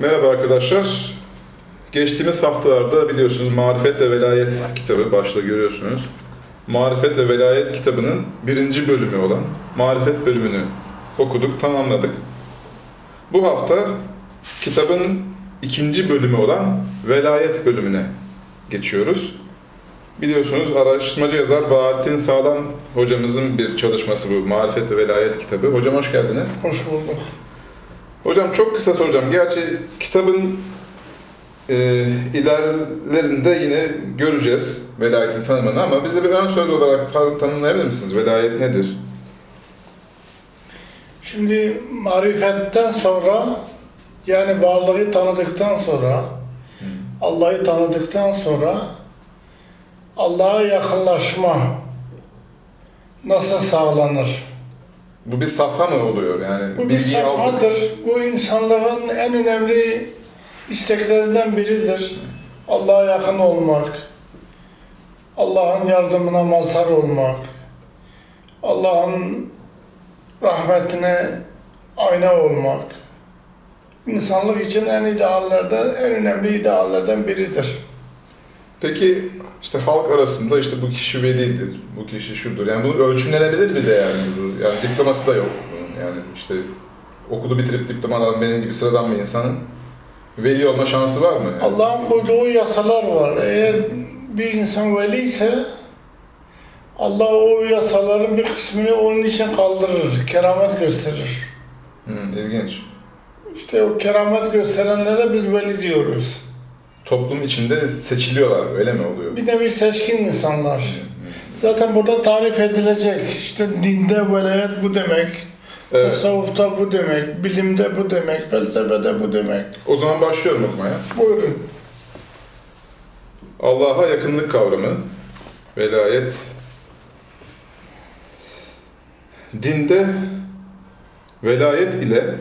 Merhaba arkadaşlar. Geçtiğimiz haftalarda biliyorsunuz Marifet ve Velayet kitabı başta görüyorsunuz. Marifet ve Velayet kitabının birinci bölümü olan Marifet bölümünü okuduk, tamamladık. Bu hafta kitabın ikinci bölümü olan Velayet bölümüne geçiyoruz. Biliyorsunuz araştırmacı yazar Bahattin Sağlam hocamızın bir çalışması bu Marifet ve Velayet kitabı. Hocam hoş geldiniz. Hoş bulduk. Hocam çok kısa soracağım. Gerçi kitabın e, ilerlerinde yine göreceğiz velayetin tanımını ama bize bir ön söz olarak tan- tanımlayabilir misiniz? Velayet nedir? Şimdi marifetten sonra yani varlığı tanıdıktan sonra Allah'ı tanıdıktan sonra Allah'a yakınlaşma nasıl sağlanır? Bu bir safha mı oluyor? Yani Bu bir aldık. safhadır. Bu insanlığın en önemli isteklerinden biridir. Allah'a yakın olmak, Allah'ın yardımına mazhar olmak, Allah'ın rahmetine ayna olmak. İnsanlık için en ideallerden, en önemli ideallerden biridir. Peki işte halk arasında işte bu kişi velidir, bu kişi şudur. Yani bu ölçümlenebilir bir de yani. Yani diploması da yok. bunun. Yani işte okulu bitirip diploma alan benim gibi sıradan bir insanın veli olma şansı var mı? Yani? Allah'ın koyduğu yasalar var. Eğer bir insan veli ise Allah o yasaların bir kısmını onun için kaldırır, keramet gösterir. Hı, ilginç. İşte o keramet gösterenlere biz veli diyoruz. Toplum içinde seçiliyorlar, öyle mi oluyor? Bir nevi seçkin insanlar. Zaten burada tarif edilecek. İşte dinde velayet bu demek, Evet. tasavvufta bu demek, bilimde bu demek, felsefede bu demek. O zaman başlıyorum okumaya. Buyurun. Allah'a yakınlık kavramı, velayet, dinde velayet ile,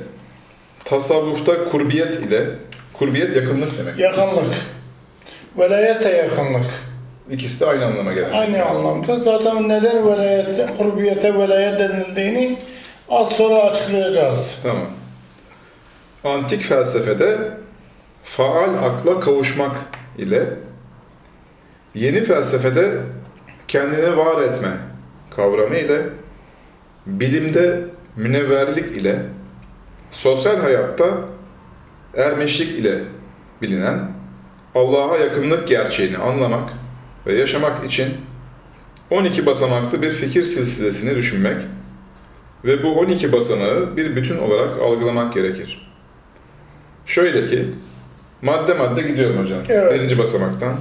tasavvufta kurbiyet ile, kurbiyet yakınlık demek. Yakınlık. Velayet de yakınlık. İkisi de aynı anlama gelir. Aynı anlamda. Zaten neden velayet, kurbiyete velayet denildiğini az sonra açıklayacağız. Tamam. Antik felsefede faal akla kavuşmak ile, yeni felsefede kendini var etme kavramı ile, bilimde münevverlik ile, sosyal hayatta ermeşlik ile bilinen Allah'a yakınlık gerçeğini anlamak ve yaşamak için 12 basamaklı bir fikir silsilesini düşünmek ve bu 12 basamağı bir bütün olarak algılamak gerekir. Şöyle ki, madde madde gidiyorum hocam. Evet. Birinci basamaktan.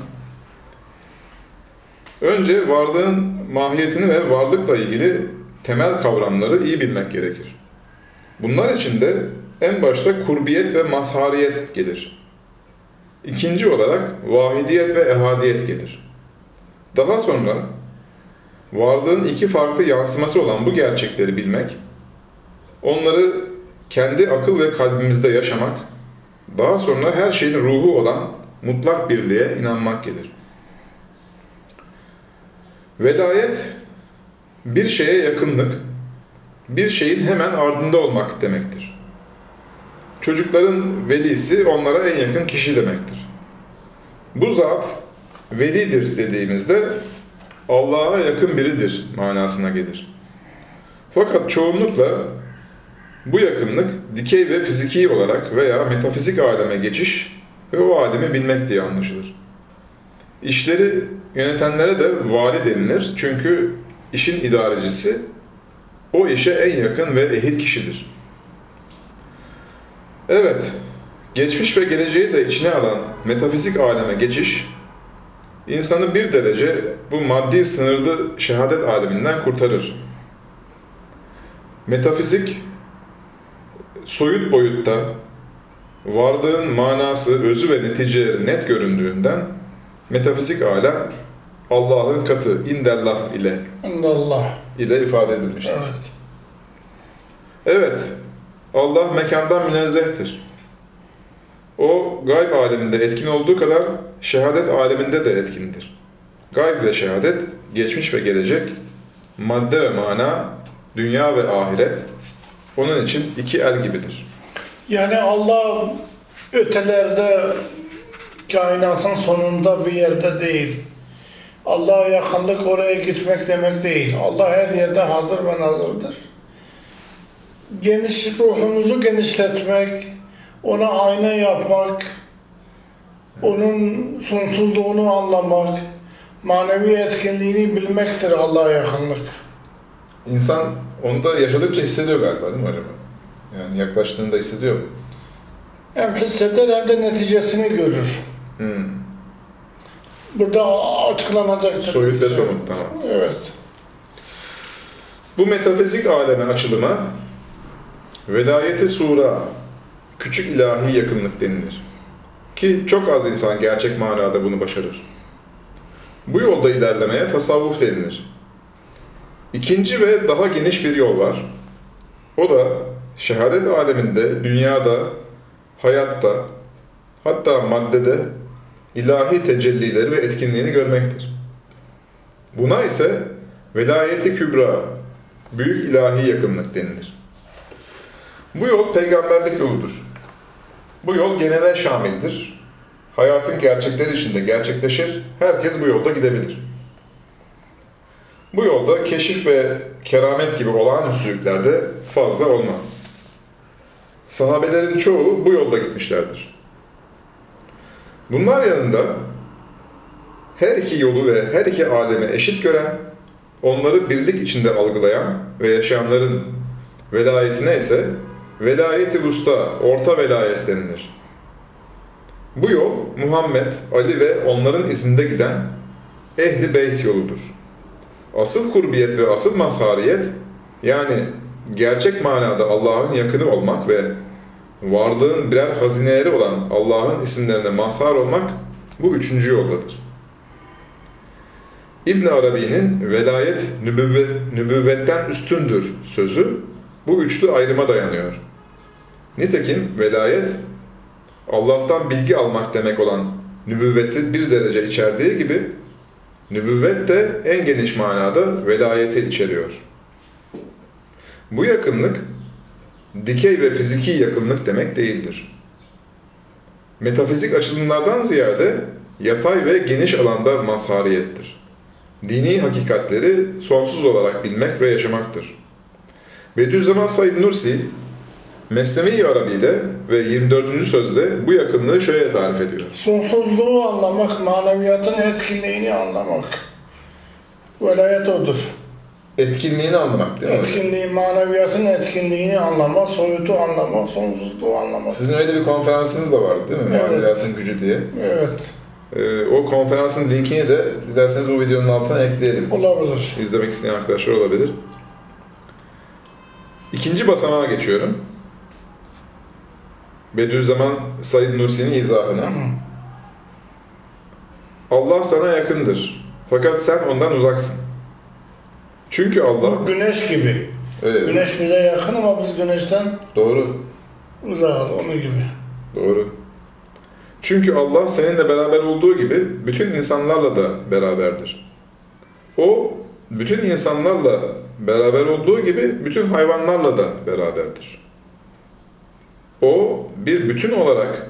Önce varlığın mahiyetini ve varlıkla ilgili temel kavramları iyi bilmek gerekir. Bunlar içinde en başta kurbiyet ve mazhariyet gelir. İkinci olarak vahidiyet ve ehadiyet gelir. Daha sonra varlığın iki farklı yansıması olan bu gerçekleri bilmek, onları kendi akıl ve kalbimizde yaşamak, daha sonra her şeyin ruhu olan mutlak birliğe inanmak gelir. Velayet, bir şeye yakınlık, bir şeyin hemen ardında olmak demektir. Çocukların velisi onlara en yakın kişi demektir. Bu zat velidir dediğimizde Allah'a yakın biridir manasına gelir. Fakat çoğunlukla bu yakınlık dikey ve fiziki olarak veya metafizik aleme geçiş ve o alemi bilmek diye anlaşılır. İşleri yönetenlere de vali denilir çünkü işin idarecisi o işe en yakın ve ehil kişidir. Evet, geçmiş ve geleceği de içine alan metafizik aleme geçiş, insanı bir derece bu maddi sınırlı şehadet aleminden kurtarır. Metafizik, soyut boyutta varlığın manası, özü ve neticeleri net göründüğünden metafizik alem Allah'ın katı, indellah ile Allah. ile ifade edilmiştir. Evet. Evet, Allah mekandan münezzehtir. O gayb aleminde etkin olduğu kadar şehadet aleminde de etkindir. Gayb ve şehadet, geçmiş ve gelecek, madde ve mana, dünya ve ahiret, onun için iki el gibidir. Yani Allah ötelerde kainatın sonunda bir yerde değil. Allah'a yakınlık oraya gitmek demek değil. Allah her yerde hazır ve nazırdır. Geniş ruhumuzu genişletmek, ona ayna yapmak, onun sonsuzluğunu anlamak, manevi etkinliğini bilmektir Allah'a yakınlık. İnsan onu da yaşadıkça hissediyor galiba değil mi acaba? Yani yaklaştığında hissediyor mu? Hem hisseder hem de neticesini görür. Hmm. Burada açıklanacaktır. Soyut ve somut tamam. Evet. Bu metafizik aleme açılıma velayeti sura, küçük ilahi yakınlık denilir. Ki çok az insan gerçek manada bunu başarır. Bu yolda ilerlemeye tasavvuf denilir. İkinci ve daha geniş bir yol var. O da şehadet aleminde, dünyada, hayatta, hatta maddede ilahi tecellileri ve etkinliğini görmektir. Buna ise velayeti kübra, büyük ilahi yakınlık denilir. Bu yol peygamberlik yoludur. Bu yol genele şamildir. Hayatın gerçekleri içinde gerçekleşir, herkes bu yolda gidebilir. Bu yolda keşif ve keramet gibi olağanüstülükler de fazla olmaz. Sahabelerin çoğu bu yolda gitmişlerdir. Bunlar yanında her iki yolu ve her iki alemi eşit gören, onları birlik içinde algılayan ve yaşayanların velayetine ise velayeti usta, orta velayet denilir. Bu yol Muhammed, Ali ve onların izinde giden ehli beyt yoludur. Asıl kurbiyet ve asıl mazhariyet yani gerçek manada Allah'ın yakını olmak ve varlığın birer hazineleri olan Allah'ın isimlerine mazhar olmak bu üçüncü yoldadır. İbn Arabi'nin velayet nübüvvet, nübüvvetten üstündür sözü bu üçlü ayrıma dayanıyor. Nitekim velayet Allah'tan bilgi almak demek olan nübüvveti bir derece içerdiği gibi nübüvvet de en geniş manada velayeti içeriyor. Bu yakınlık dikey ve fiziki yakınlık demek değildir. Metafizik açılımlardan ziyade yatay ve geniş alanda mazhariyettir. Dini hakikatleri sonsuz olarak bilmek ve yaşamaktır. Bediüzzaman Said Nursi, Mesnevi Arabi'de ve 24. sözde bu yakınlığı şöyle tarif ediyor. Sonsuzluğu anlamak, maneviyatın etkinliğini anlamak. Velayet odur. Etkinliğini anlamak değil mi? Etkinliği, maneviyatın etkinliğini anlamak, soyutu anlamak, sonsuzluğu anlamak. Sizin öyle bir konferansınız da vardı değil mi? Evet. Maneviyatın gücü diye. Evet, Ee, o konferansın linkini de dilerseniz bu videonun altına ekleyelim. olabilir. İzlemek isteyen arkadaşlar olabilir. İkinci basamağa geçiyorum. Bediüzzaman Said Nursi'nin izahına. Allah sana yakındır. Fakat sen ondan uzaksın. Çünkü Allah... Bu güneş gibi. Evet, Güneş bize yakın ama biz güneşten doğru, uzakız, onu gibi. doğru. Çünkü Allah seninle beraber olduğu gibi bütün insanlarla da beraberdir. O, bütün insanlarla beraber olduğu gibi bütün hayvanlarla da beraberdir. O, bir bütün olarak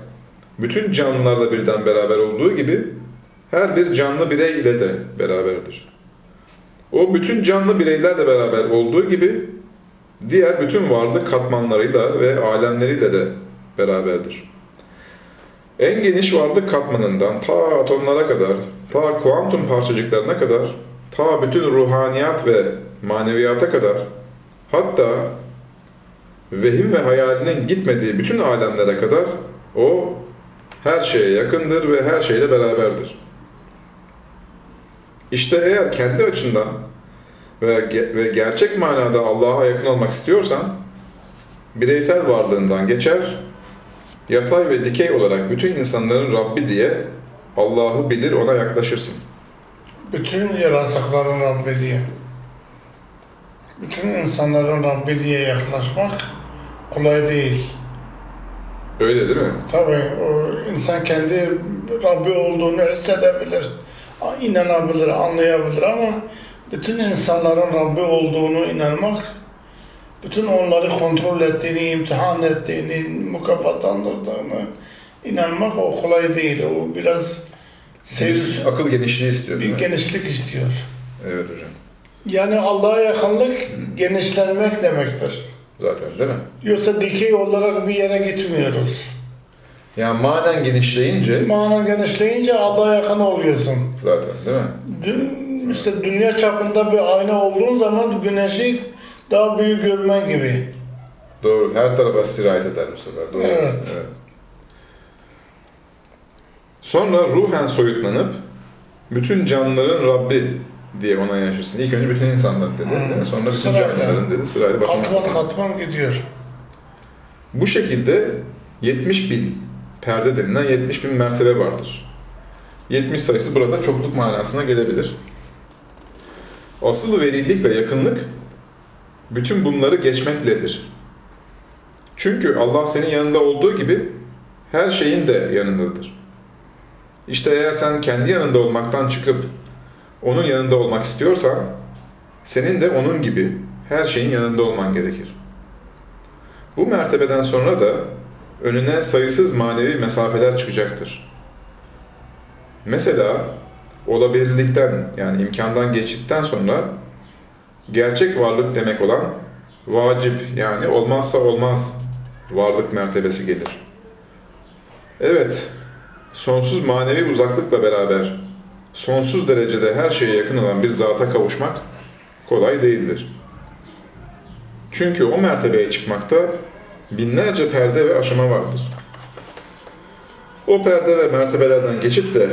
bütün canlılarla birden beraber olduğu gibi her bir canlı birey ile de beraberdir. O bütün canlı bireylerle beraber olduğu gibi diğer bütün varlık katmanlarıyla ve alemleriyle de beraberdir. En geniş varlık katmanından ta atomlara kadar, ta kuantum parçacıklarına kadar, ta bütün ruhaniyat ve maneviyata kadar, hatta vehim ve hayalinin gitmediği bütün alemlere kadar o her şeye yakındır ve her şeyle beraberdir. İşte eğer kendi açından ve, ge- ve gerçek manada Allah'a yakın olmak istiyorsan, bireysel varlığından geçer, yatay ve dikey olarak bütün insanların Rabbi diye Allah'ı bilir ona yaklaşırsın. Bütün yaratıkların Rabbi diye. Bütün insanların Rabbi diye yaklaşmak kolay değil. Öyle değil mi? Tabii o insan kendi Rabbi olduğunu hissedebilir, inanabilir, anlayabilir ama bütün insanların Rabbi olduğunu inanmak, bütün onları kontrol ettiğini, imtihan ettiğini, mükafatlandırdığını, inanmak o kolay değil. O biraz sevgi, Akıl genişliği istiyor bir genişlik istiyor. Evet hocam. Yani Allah'a yakınlık genişlenmek demektir. Zaten değil mi? Yoksa dikey olarak bir yere gitmiyoruz. Yani manen genişleyince Mana genişleyince Allah'a yakın oluyorsun. zaten değil mi? Dün, işte dünya çapında bir ayna olduğun zaman güneşi daha büyük görmen gibi. Doğru. Her tarafa sirayet eder bu sefer. Doğru. Evet. Sonra ruhen soyutlanıp bütün canlıların Rabbi diye ona yanaşırsın. İlk önce bütün insanların dedi değil mi? Sonra bütün Sırayla. canlıların dedi. Sırayla basamak. Katman katman gidiyor. Bu şekilde 70 bin perde denilen 70 bin mertebe vardır. 70 sayısı burada çokluk manasına gelebilir. Asıl velilik ve yakınlık bütün bunları geçmekledir. Çünkü Allah senin yanında olduğu gibi her şeyin de yanındadır. İşte eğer sen kendi yanında olmaktan çıkıp onun yanında olmak istiyorsan senin de onun gibi her şeyin yanında olman gerekir. Bu mertebeden sonra da önüne sayısız manevi mesafeler çıkacaktır. Mesela olabilirlikten yani imkandan geçtikten sonra gerçek varlık demek olan vacip yani olmazsa olmaz varlık mertebesi gelir. Evet, sonsuz manevi uzaklıkla beraber sonsuz derecede her şeye yakın olan bir zata kavuşmak kolay değildir. Çünkü o mertebeye çıkmakta binlerce perde ve aşama vardır. O perde ve mertebelerden geçip de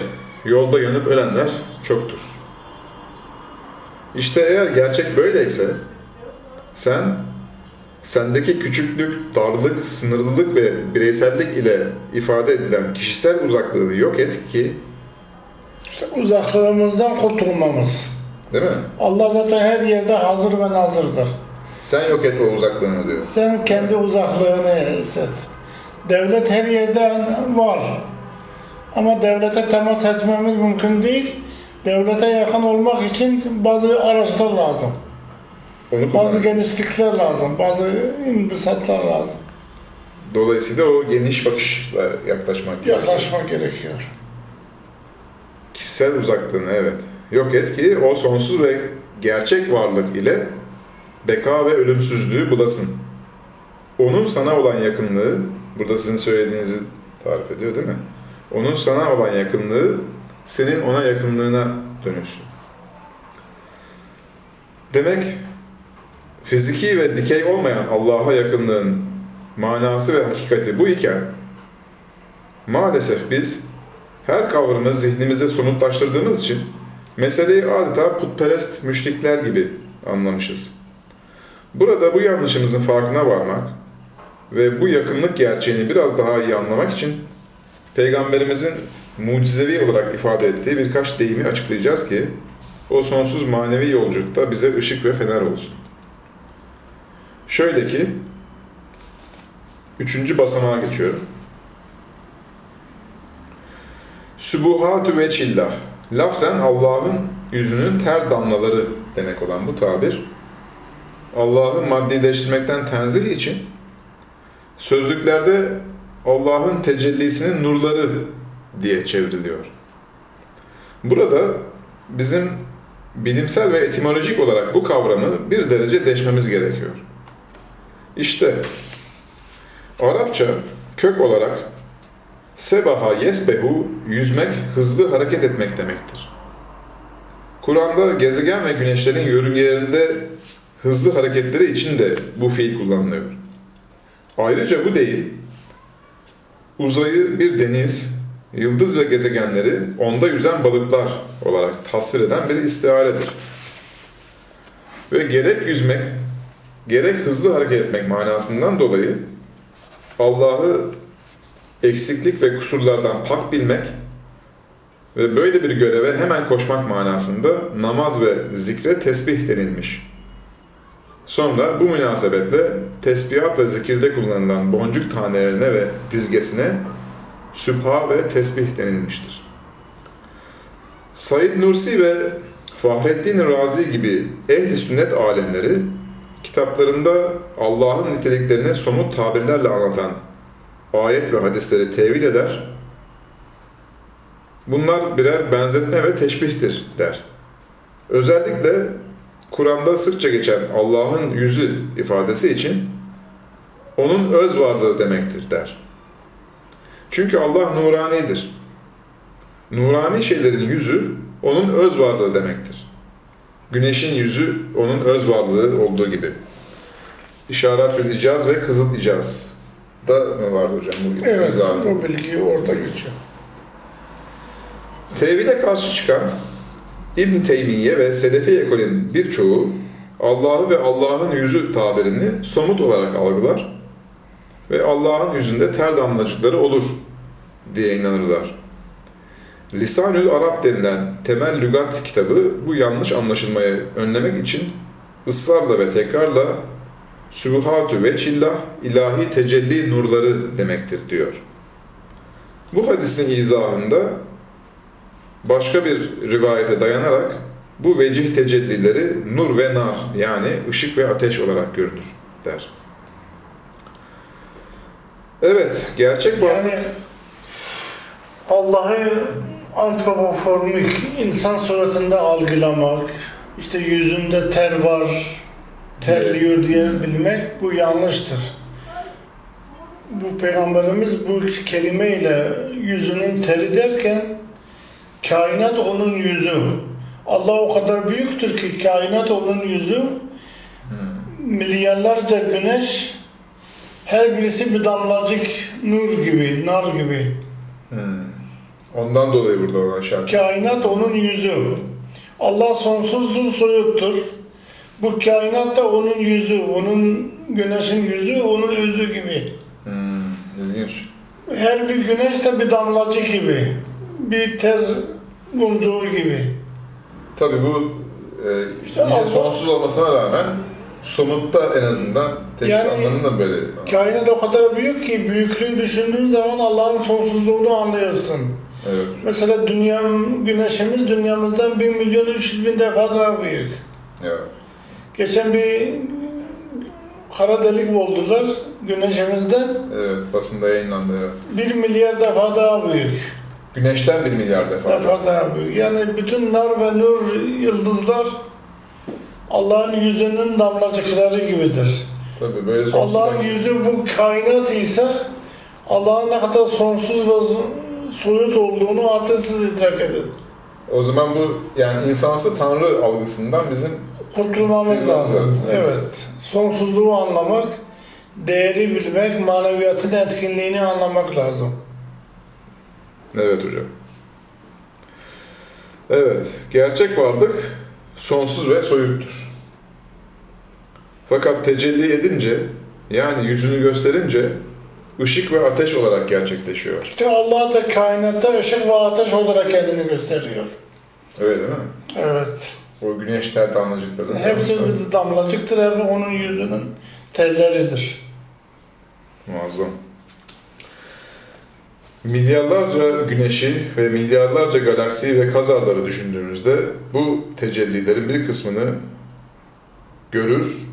yolda yanıp ölenler çoktur. İşte eğer gerçek böyleyse sen sendeki küçüklük, darlık, sınırlılık ve bireysellik ile ifade edilen kişisel uzaklığını yok et ki, İşte uzaklığımızdan kurtulmamız. değil mi? Allah zaten her yerde hazır ve nazırdır. Sen yok et o uzaklığını diyor. Sen kendi uzaklığını hisset. Devlet her yerde var. Ama devlete temas etmemiz mümkün değil. Devlete yakın olmak için bazı araçlar lazım. Onu Bazı genişlikler lazım. Bazı imbisatlar lazım. Dolayısıyla o geniş bakışla yaklaşmak gerekiyor. Yaklaşmak gerekiyor. Kişisel uzaklığını evet. Yok et ki o sonsuz ve gerçek varlık ile beka ve ölümsüzlüğü bulasın. Onun sana olan yakınlığı, burada sizin söylediğinizi tarif ediyor değil mi? Onun sana olan yakınlığı senin ona yakınlığına dönüşsün. Demek fiziki ve dikey olmayan Allah'a yakınlığın manası ve hakikati bu iken maalesef biz her kavramı zihnimizde somutlaştırdığımız için meseleyi adeta putperest müşrikler gibi anlamışız. Burada bu yanlışımızın farkına varmak ve bu yakınlık gerçeğini biraz daha iyi anlamak için Peygamberimizin mucizevi olarak ifade ettiği birkaç deyimi açıklayacağız ki o sonsuz manevi yolculukta bize ışık ve fener olsun. Şöyle ki, üçüncü basamağa geçiyorum. Sübuhatü veçillah. Lafzen Allah'ın yüzünün ter damlaları demek olan bu tabir, Allah'ı maddileştirmekten tenzih için sözlüklerde Allah'ın tecellisinin nurları diye çevriliyor. Burada bizim bilimsel ve etimolojik olarak bu kavramı bir derece deşmemiz gerekiyor. İşte Arapça kök olarak Sebaha yesbehu yüzmek, hızlı hareket etmek demektir. Kur'an'da gezegen ve güneşlerin yörüngelerinde hızlı hareketleri için de bu fiil kullanılıyor. Ayrıca bu deyim uzayı bir deniz, yıldız ve gezegenleri onda yüzen balıklar olarak tasvir eden bir istiaredir. Ve gerek yüzmek, gerek hızlı hareket etmek manasından dolayı Allah'ı eksiklik ve kusurlardan pak bilmek ve böyle bir göreve hemen koşmak manasında namaz ve zikre tesbih denilmiş. Sonra bu münasebetle tesbihat ve zikirde kullanılan boncuk tanelerine ve dizgesine sübha ve tesbih denilmiştir. Said Nursi ve Fahrettin Razi gibi ehl-i sünnet alimleri kitaplarında Allah'ın niteliklerini somut tabirlerle anlatan ayet ve hadisleri tevil eder. Bunlar birer benzetme ve teşbihtir der. Özellikle Kur'an'da sıkça geçen Allah'ın yüzü ifadesi için onun öz varlığı demektir der. Çünkü Allah nuranidir. Nurani şeylerin yüzü onun öz varlığı demektir. Güneşin yüzü onun öz varlığı olduğu gibi. İşaretül icaz ve kızıl icaz da mı vardı hocam bu Evet, izahı? bu bilgi orada geçiyor. Tevhide karşı çıkan İbn Teymiye ve Selefi ekolün birçoğu Allah'ı ve Allah'ın yüzü tabirini somut olarak algılar ve Allah'ın yüzünde ter damlacıkları olur diye inanırlar. Lisanül Arap denilen temel lügat kitabı bu yanlış anlaşılmayı önlemek için ısrarla ve tekrarla Sübhatü ve çillah ilahi tecelli nurları demektir diyor. Bu hadisin izahında başka bir rivayete dayanarak bu vecih tecellileri nur ve nar yani ışık ve ateş olarak görünür der. Evet, gerçek var. Yani Allah'ı antropoformik insan suratında algılamak, işte yüzünde ter var, terliyor diye bilmek bu yanlıştır. Bu peygamberimiz bu kelimeyle yüzünün teri derken kainat onun yüzü. Allah o kadar büyüktür ki kainat onun yüzü. Milyarlarca güneş her birisi bir damlacık nur gibi, nar gibi. Hmm. Ondan dolayı burada olan şarkı. Kainat onun yüzü. Allah sonsuzdur, soyuttur. Bu kainat da onun yüzü, onun güneşin yüzü, onun özü gibi. Hmm, ilginç. Her bir güneş de bir damlacık gibi. Bir ter boncuğu gibi. Tabii bu e, İşte yine Allah- sonsuz olmasına rağmen somutta en azından teşbih Yani- anlamında böyle. Kainat o kadar büyük ki büyüklüğü düşündüğün zaman Allah'ın sonsuzluğunu anlıyorsun. Evet. Mesela dünya, güneşimiz dünyamızdan 1 milyon 300 bin defa daha büyük. Evet. Geçen bir kara delik buldular güneşimizde. Evet, basında yayınlandı. Evet. 1 milyar defa daha büyük. Güneşten bir milyar defa. Defa daha büyük. Yani bütün nar ve nur yıldızlar Allah'ın yüzünün damlacıkları gibidir. Tabii böyle sonsuz. Allah'ın yüzü bu kainat ise Allah'ın ne kadar sonsuz ve soyut olduğunu artık siz idrak edin. O zaman bu yani insansı tanrı algısından bizim Kurtulmamız lazım. Evet. Sonsuzluğu anlamak, değeri bilmek, maneviyatın etkinliğini anlamak lazım. Evet hocam. Evet, gerçek varlık sonsuz ve soyuttur. Fakat tecelli edince, yani yüzünü gösterince ışık ve ateş olarak gerçekleşiyor. İşte Allah da kainatta ışık ve ateş olarak kendini gösteriyor. Öyle değil mi? Evet. O güneş ter damlacıkları. Hepsi bir damlacıktır, hep onun yüzünün terleridir. Muazzam. Milyarlarca güneşi ve milyarlarca galaksiyi ve kazarları düşündüğümüzde bu tecellilerin bir kısmını görür,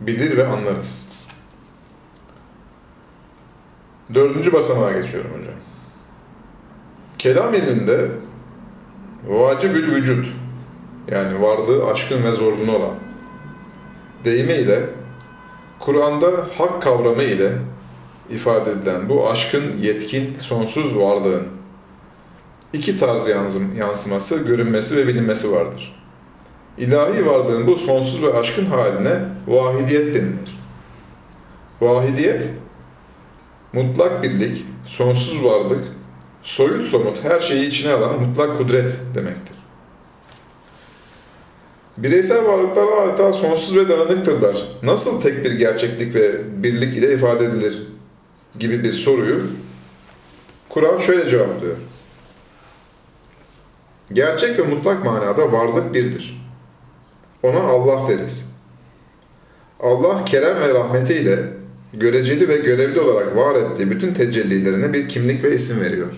bilir ve anlarız. Dördüncü basamağa geçiyorum hocam. Kelam ilminde vacibül vücut yani varlığı aşkın ve zorunlu olan deyimiyle Kur'an'da hak kavramı ile ifade edilen bu aşkın yetkin, sonsuz varlığın iki tarz yansım, yansıması, görünmesi ve bilinmesi vardır. İlahi varlığın bu sonsuz ve aşkın haline vahidiyet denilir. Vahidiyet, mutlak birlik, sonsuz varlık, soyut somut her şeyi içine alan mutlak kudret demektir. Bireysel varlıklar adeta sonsuz ve dağınıktırlar. Nasıl tek bir gerçeklik ve birlik ile ifade edilir gibi bir soruyu Kur'an şöyle cevaplıyor. Gerçek ve mutlak manada varlık birdir. Ona Allah deriz. Allah kerem ve rahmetiyle göreceli ve görevli olarak var ettiği bütün tecellilerine bir kimlik ve isim veriyor.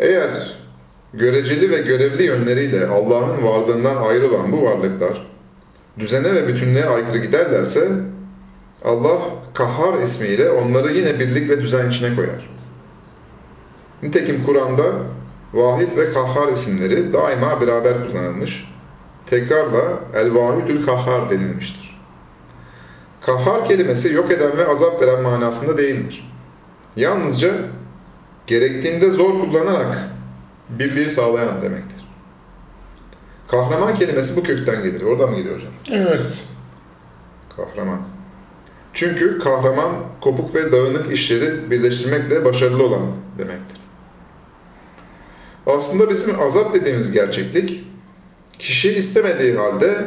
Eğer göreceli ve görevli yönleriyle Allah'ın varlığından ayrı olan bu varlıklar düzene ve bütünlüğe aykırı giderlerse Allah Kahhar ismiyle onları yine birlik ve düzen içine koyar. Nitekim Kur'an'da Vahid ve Kahhar isimleri daima beraber kullanılmış. Tekrar da El-Vahidül Kahhar denilmiştir. Kahhar kelimesi yok eden ve azap veren manasında değildir. Yalnızca gerektiğinde zor kullanarak birliği sağlayan demektir. Kahraman kelimesi bu kökten gelir. Oradan mı geliyor hocam? Evet. Kahraman. Çünkü kahraman kopuk ve dağınık işleri birleştirmekle başarılı olan demektir. Aslında bizim azap dediğimiz gerçeklik, kişi istemediği halde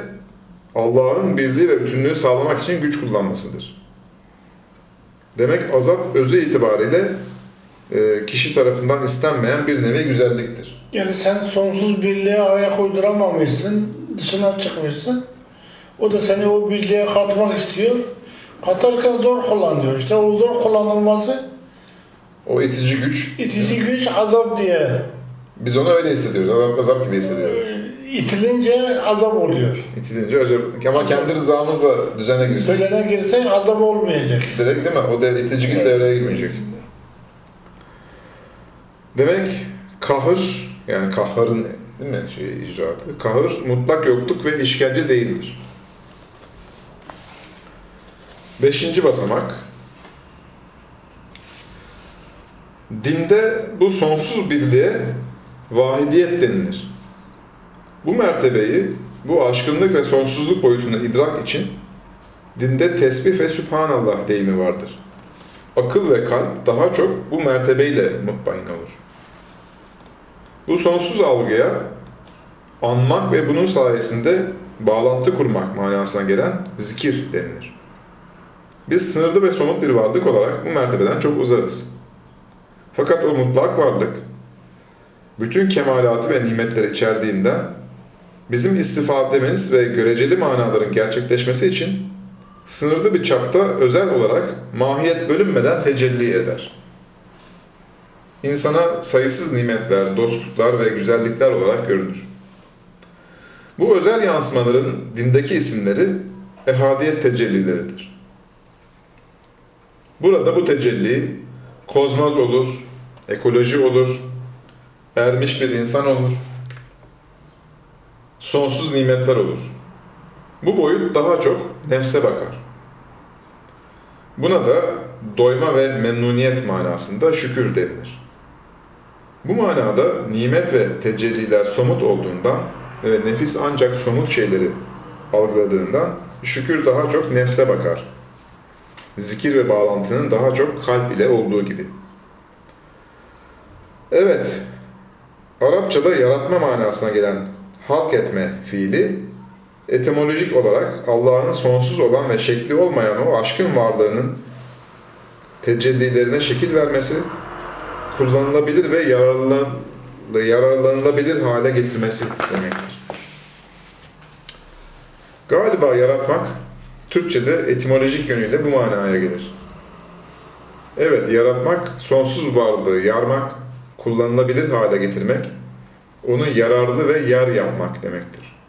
Allah'ın birliği ve bütünlüğü sağlamak için güç kullanmasıdır. Demek azap özü itibariyle kişi tarafından istenmeyen bir nevi güzelliktir. Yani sen sonsuz birliğe ayak uyduramamışsın, dışına çıkmışsın. O da seni o birliğe katmak istiyor. Katarken zor kullanıyor. İşte o zor kullanılması O itici güç, itici güç azap diye. biz onu öyle hissediyoruz, azap, azap gibi hissediyoruz. İtilince azap oluyor. İtilince acaba, ama kendi rızamızla düzene girsek Düzene girsen azap olmayacak. Direkt değil mi? O de, itici güç devreye girmeyecek. Demek kahır, yani kahharın değil mi şey icraatı? Kahır mutlak yokluk ve işkence değildir. Beşinci basamak. Dinde bu sonsuz birliğe vahidiyet denilir. Bu mertebeyi, bu aşkınlık ve sonsuzluk boyutunu idrak için dinde tesbih ve sübhanallah deyimi vardır. Akıl ve kalp daha çok bu mertebeyle mutmain olur. Bu sonsuz algıya anmak ve bunun sayesinde bağlantı kurmak manasına gelen zikir denilir. Biz sınırlı ve somut bir varlık olarak bu mertebeden çok uzarız. Fakat o mutlak varlık, bütün kemalatı ve nimetleri içerdiğinden bizim istifademiz ve göreceli manaların gerçekleşmesi için sınırlı bir çapta özel olarak mahiyet bölünmeden tecelli eder. İnsana sayısız nimetler, dostluklar ve güzellikler olarak görünür. Bu özel yansımaların dindeki isimleri ehadiyet tecellileridir. Burada bu tecelli kozmoz olur, ekoloji olur, ermiş bir insan olur, sonsuz nimetler olur. Bu boyut daha çok nefse bakar. Buna da doyma ve memnuniyet manasında şükür denilir. Bu manada nimet ve tecelliler somut olduğundan ve nefis ancak somut şeyleri algıladığından şükür daha çok nefse bakar. Zikir ve bağlantının daha çok kalp ile olduğu gibi. Evet, Arapçada yaratma manasına gelen halk etme fiili etimolojik olarak Allah'ın sonsuz olan ve şekli olmayan o aşkın varlığının tecellilerine şekil vermesi, kullanılabilir ve yararlan, yararlanılabilir hale getirmesi demektir. Galiba yaratmak, Türkçe'de etimolojik yönüyle bu manaya gelir. Evet, yaratmak, sonsuz varlığı yarmak, kullanılabilir hale getirmek, onu yararlı ve yer yapmak demektir.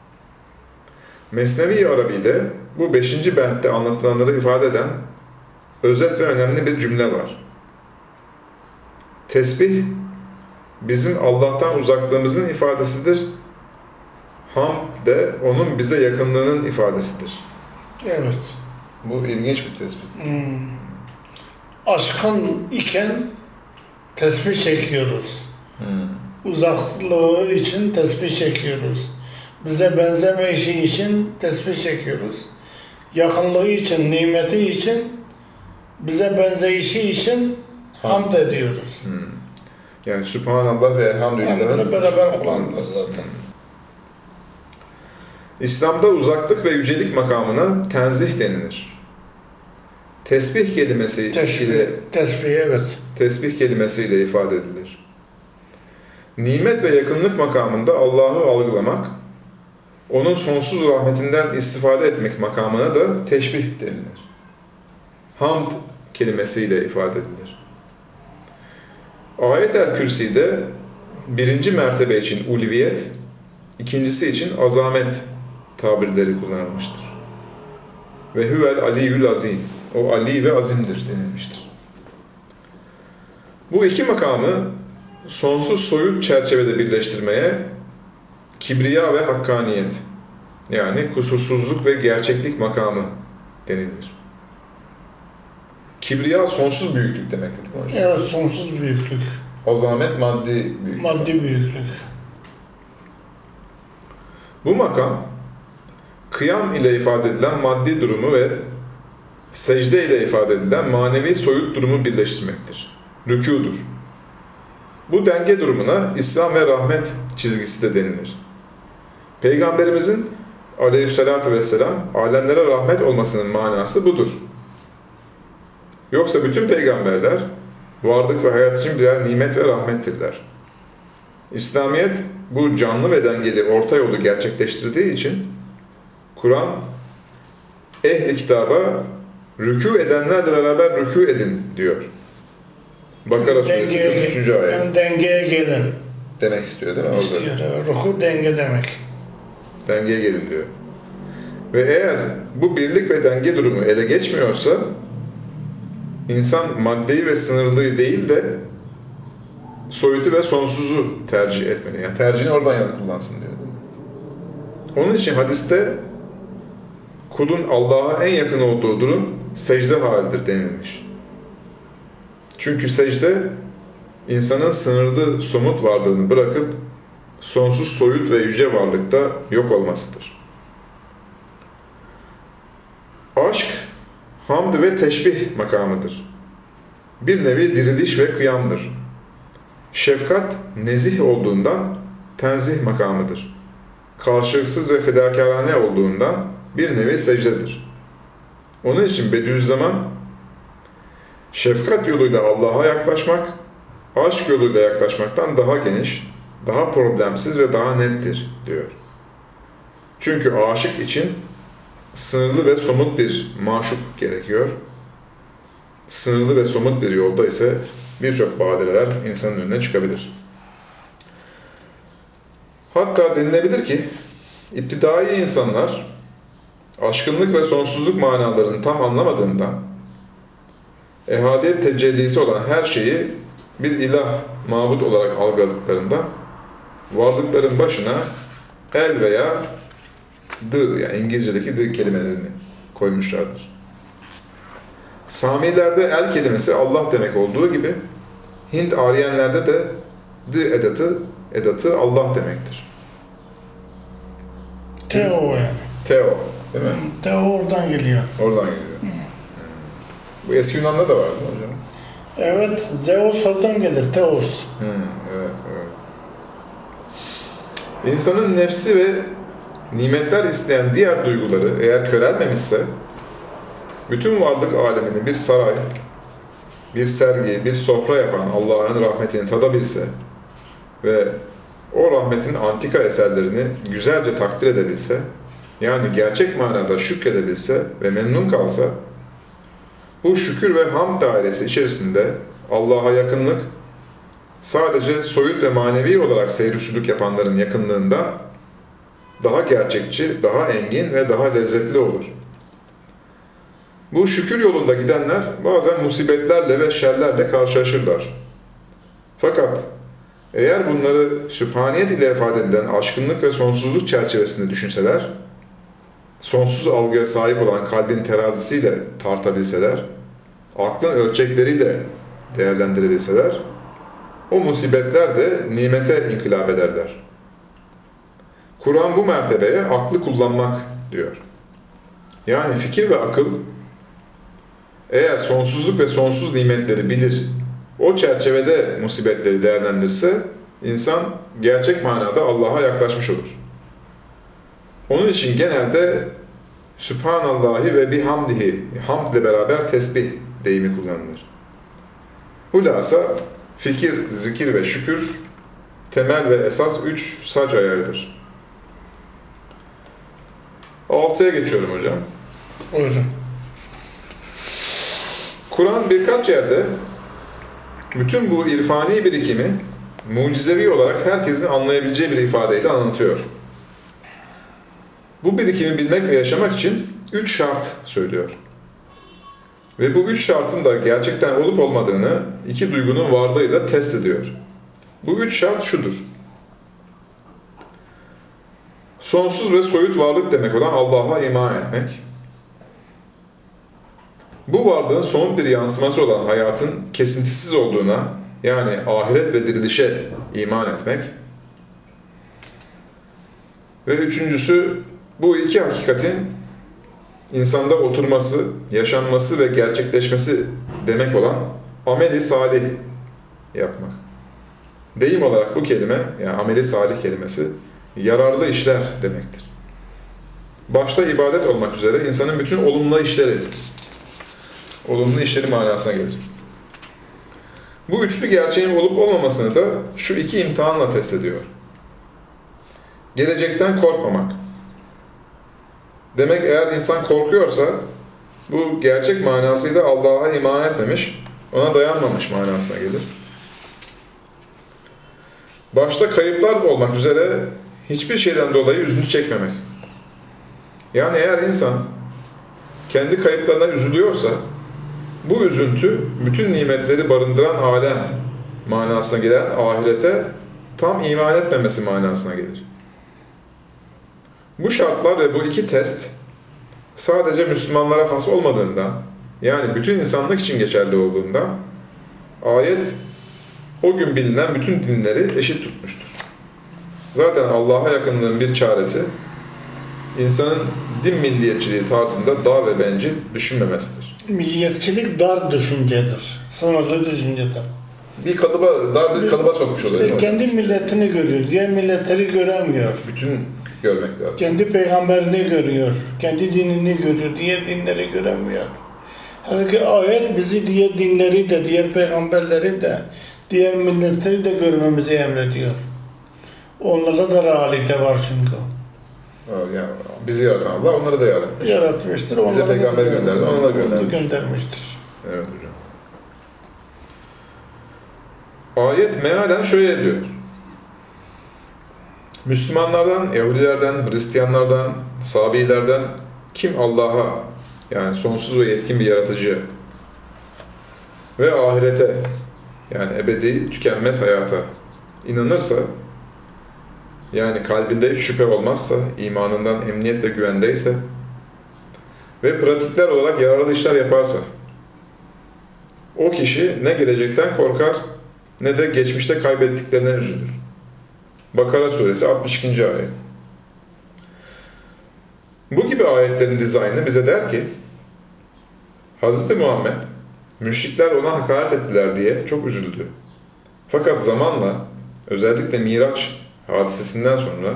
Mesnevi Arabi'de bu beşinci bentte anlatılanları ifade eden özet ve önemli bir cümle var. Tesbih, bizim Allah'tan uzaklığımızın ifadesidir. Hamd de onun bize yakınlığının ifadesidir. Evet. Bu ilginç bir tespit. Hmm. Aşkın iken tesbih çekiyoruz. Uzaklığı için tesbih çekiyoruz. Bize benzeme işi için tesbih çekiyoruz. Yakınlığı için, nimeti için, bize benzeyişi için hamd ediyoruz. Yani Sübhanallah ve Elhamdülillah. beraber kullanılır zaten. İslam'da uzaklık ve yücelik makamına tenzih denilir. Tesbih kelimesi Tesbih, ile tesbih evet. tesbih kelimesiyle ifade edilir. Nimet ve yakınlık makamında Allah'ı algılamak, onun sonsuz rahmetinden istifade etmek makamına da teşbih denilir. Hamd kelimesiyle ifade edilir. Ayet-el Kürsi'de birinci mertebe için ulviyet, ikincisi için azamet tabirleri kullanılmıştır. Ve huvel aliyyül azim O Ali ve azimdir denilmiştir. Bu iki makamı sonsuz soyut çerçevede birleştirmeye kibriya ve hakkaniyet yani kusursuzluk ve gerçeklik makamı denilir. Kibriya sonsuz büyüklük demektir değil mi hocam? Evet sonsuz büyüklük, Azamet maddi büyüklük. maddi büyüklük. Bu makam kıyam ile ifade edilen maddi durumu ve secde ile ifade edilen manevi soyut durumu birleştirmektir. Rükûdur. Bu denge durumuna İslam ve rahmet çizgisi de denilir. Peygamberimizin aleyhissalatü vesselam alemlere rahmet olmasının manası budur. Yoksa bütün peygamberler varlık ve hayat için birer nimet ve rahmettirler. İslamiyet bu canlı ve dengeli orta yolu gerçekleştirdiği için Kur'an ehli kitaba rükû edenlerle beraber rükû edin diyor. Bakara suresi Dengeye, 43. ayet yani dengeye gelin demek istiyor değil mi? İstiyor. Evet. Ruku denge demek. Dengeye gelin diyor. Ve eğer bu birlik ve denge durumu ele geçmiyorsa insan maddeyi ve sınırlıyı değil de soyutu ve sonsuzu tercih etmeli. Yani tercihini oradan yana kullansın diyor. Onun için hadiste kulun Allah'a en yakın olduğu durum secde halidir denilmiş. Çünkü secde insanın sınırlı somut varlığını bırakıp sonsuz soyut ve yüce varlıkta yok olmasıdır. Aşk, hamd ve teşbih makamıdır. Bir nevi diriliş ve kıyamdır. Şefkat, nezih olduğundan tenzih makamıdır. Karşılıksız ve fedakarane olduğundan bir nevi secdedir. Onun için Bediüzzaman, şefkat yoluyla Allah'a yaklaşmak, aşk yoluyla yaklaşmaktan daha geniş, daha problemsiz ve daha nettir diyor. Çünkü aşık için sınırlı ve somut bir maşuk gerekiyor. Sınırlı ve somut bir yolda ise birçok badireler insanın önüne çıkabilir. Hatta denilebilir ki iptidai insanlar aşkınlık ve sonsuzluk manalarını tam anlamadığından ehadiyet tecellisi olan her şeyi bir ilah, mabut olarak algıladıklarında varlıkların başına el veya the yani İngilizce'deki the kelimelerini koymuşlardır. Samilerde el kelimesi Allah demek olduğu gibi Hint Aryenlerde de the edatı edatı Allah demektir. Teo yani. Teo değil mi? Teo oradan geliyor. Oradan geliyor. Bu eski Yunan'da da vardı hocam. Evet, Zeus oradan gelir, Teos. Hı, evet, evet. İnsanın nefsi ve nimetler isteyen diğer duyguları eğer körelmemişse, bütün varlık alemini bir saray, bir sergi, bir sofra yapan Allah'ın rahmetini tadabilse ve o rahmetin antika eserlerini güzelce takdir edebilse, yani gerçek manada şükredebilse ve memnun kalsa, bu şükür ve hamd dairesi içerisinde Allah'a yakınlık sadece soyut ve manevi olarak seyir yapanların yakınlığından daha gerçekçi, daha engin ve daha lezzetli olur. Bu şükür yolunda gidenler bazen musibetlerle ve şerlerle karşılaşırlar. Fakat eğer bunları sübhaniyet ile ifade edilen aşkınlık ve sonsuzluk çerçevesinde düşünseler, sonsuz algıya sahip olan kalbin terazisiyle tartabilseler, aklın ölçekleriyle değerlendirebilseler, o musibetler de nimete inkılap ederler. Kur'an bu mertebeye aklı kullanmak diyor. Yani fikir ve akıl eğer sonsuzluk ve sonsuz nimetleri bilir, o çerçevede musibetleri değerlendirse, insan gerçek manada Allah'a yaklaşmış olur. Onun için genelde Sübhanallahi ve bihamdihi, hamd ile beraber tesbih deyimi kullanılır. Hulasa fikir, zikir ve şükür temel ve esas üç sac ayarıdır. Altıya geçiyorum hocam. Buyurun. Kur'an birkaç yerde bütün bu irfani birikimi mucizevi olarak herkesin anlayabileceği bir ifadeyle anlatıyor. Bu birikimi bilmek ve yaşamak için üç şart söylüyor. Ve bu üç şartın da gerçekten olup olmadığını iki duygunun varlığıyla test ediyor. Bu üç şart şudur. Sonsuz ve soyut varlık demek olan Allah'a iman etmek. Bu varlığın somut bir yansıması olan hayatın kesintisiz olduğuna, yani ahiret ve dirilişe iman etmek. Ve üçüncüsü bu iki hakikatin insanda oturması, yaşanması ve gerçekleşmesi demek olan ameli salih yapmak. Deyim olarak bu kelime, yani ameli salih kelimesi, yararlı işler demektir. Başta ibadet olmak üzere insanın bütün olumlu işleri, olumlu işleri manasına gelir. Bu üçlü gerçeğin olup olmamasını da şu iki imtihanla test ediyor. Gelecekten korkmamak. Demek eğer insan korkuyorsa bu gerçek manasıyla Allah'a iman etmemiş, ona dayanmamış manasına gelir. Başta kayıplar olmak üzere hiçbir şeyden dolayı üzüntü çekmemek. Yani eğer insan kendi kayıplarına üzülüyorsa bu üzüntü bütün nimetleri barındıran alem manasına gelen ahirete tam iman etmemesi manasına gelir. Bu şartlar ve bu iki test sadece Müslümanlara has olmadığından, yani bütün insanlık için geçerli olduğundan, ayet o gün bilinen bütün dinleri eşit tutmuştur. Zaten Allah'a yakınlığın bir çaresi, insanın din milliyetçiliği tarzında dar ve bencil düşünmemesidir. Milliyetçilik dar düşüncedir. Sınırlı düşüncedir. Bir kalıba, dar bir kalıba sokmuş oluyor. İşte kendi milletini görüyor, diğer milletleri göremiyor. Bütün görmek lazım. Kendi peygamberini görüyor, kendi dinini görüyor, diğer dinleri göremiyor. Halbuki ayet bizi diğer dinleri de, diğer peygamberleri de, diğer milletleri de görmemizi emrediyor. Onlarda da realite var çünkü. Yani bizi yaratan Allah onları da yaratmış. Yaratmıştır. onlara da- peygamber gönderdi, ona da göndermiş. göndermiştir. Evet hocam. Ayet mealen şöyle diyor. Müslümanlardan, Yahudilerden, Hristiyanlardan, Sabilerden kim Allah'a yani sonsuz ve yetkin bir yaratıcı ve ahirete yani ebedi tükenmez hayata inanırsa yani kalbinde hiç şüphe olmazsa, imanından emniyet ve güvendeyse ve pratikler olarak yararlı işler yaparsa o kişi ne gelecekten korkar ne de geçmişte kaybettiklerine üzülür. Bakara suresi 62. ayet. Bu gibi ayetlerin dizaynı bize der ki Hz. Muhammed müşrikler ona hakaret ettiler diye çok üzüldü. Fakat zamanla özellikle Miraç hadisesinden sonra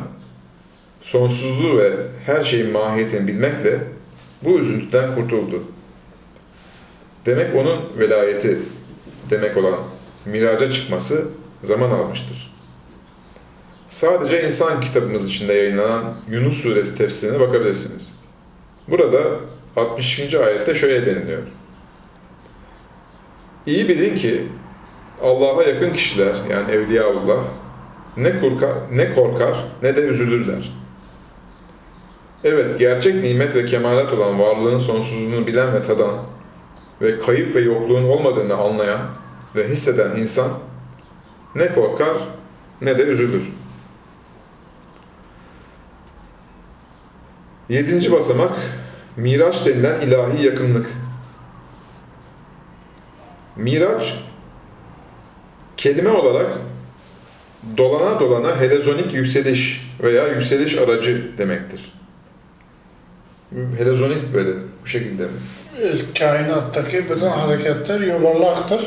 sonsuzluğu ve her şeyin mahiyetini bilmekle bu üzüntüden kurtuldu. Demek onun velayeti demek olan miraca çıkması zaman almıştır. Sadece insan kitabımız içinde yayınlanan Yunus suresi tefsirine bakabilirsiniz. Burada 62. ayette şöyle deniliyor. İyi bilin ki Allah'a yakın kişiler yani Evliyaullah ne korkar, ne korkar ne de üzülürler. Evet, gerçek nimet ve kemalat olan varlığın sonsuzluğunu bilen ve tadan ve kayıp ve yokluğun olmadığını anlayan ve hisseden insan ne korkar ne de üzülür. Yedinci basamak, Miraç denilen ilahi yakınlık. Miraç, kelime olarak dolana dolana helezonik yükseliş veya yükseliş aracı demektir. Helezonik böyle bu şekilde mi? Kainattaki bütün hareketler yuvarlaktır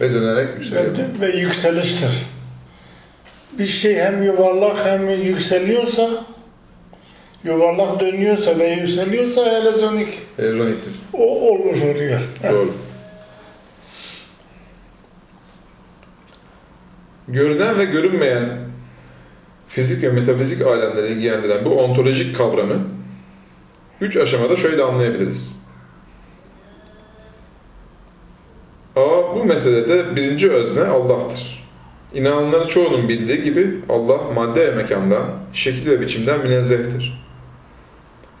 Ve dönerek yükseliyor. ve, ve yükseliştir. Bir şey hem yuvarlak hem yükseliyorsa, yuvarlak dönüyorsa ve yükseliyorsa helezonik Helezoniktir. o olmuş oluyor. Doğru. Görünen ve görünmeyen fizik ve metafizik alemleri ilgilendiren bu ontolojik kavramı üç aşamada şöyle anlayabiliriz. A. Bu meselede birinci özne Allah'tır. İnananların çoğunun bildiği gibi Allah madde ve mekandan, şekil ve biçimden münezzehtir.